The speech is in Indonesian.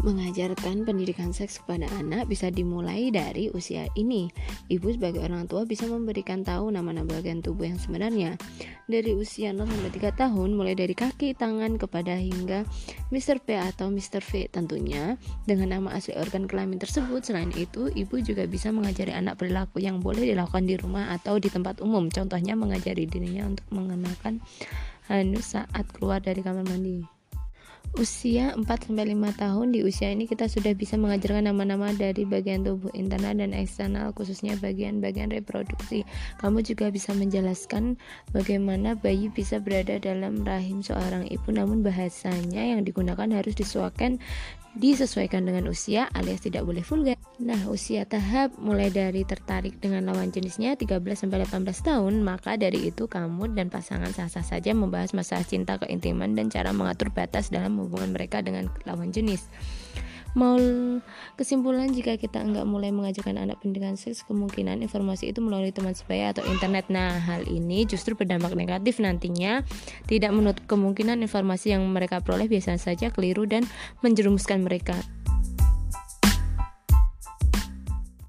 Mengajarkan pendidikan seks kepada anak bisa dimulai dari usia ini. Ibu sebagai orang tua bisa memberikan tahu nama-nama bagian tubuh yang sebenarnya. Dari usia 0 sampai 3 tahun, mulai dari kaki, tangan, kepada hingga Mr. P atau Mr. V tentunya dengan nama asli organ kelamin tersebut. Selain itu, ibu juga bisa mengajari anak perilaku yang boleh dilakukan di rumah atau di tempat umum. Contohnya mengajari dirinya untuk mengenakan hanus saat keluar dari kamar mandi usia 4-5 tahun di usia ini kita sudah bisa mengajarkan nama-nama dari bagian tubuh internal dan eksternal khususnya bagian-bagian reproduksi. Kamu juga bisa menjelaskan bagaimana bayi bisa berada dalam rahim seorang ibu namun bahasanya yang digunakan harus disuakan disesuaikan dengan usia alias tidak boleh vulgar. Nah, usia tahap mulai dari tertarik dengan lawan jenisnya 13 sampai 18 tahun, maka dari itu kamu dan pasangan sah-sah saja membahas masalah cinta, keintiman dan cara mengatur batas dalam hubungan mereka dengan lawan jenis. Mau kesimpulan jika kita enggak mulai mengajarkan anak pendidikan seks kemungkinan informasi itu melalui teman sebaya atau internet. Nah, hal ini justru berdampak negatif nantinya tidak menutup kemungkinan informasi yang mereka peroleh biasa saja keliru dan menjerumuskan mereka.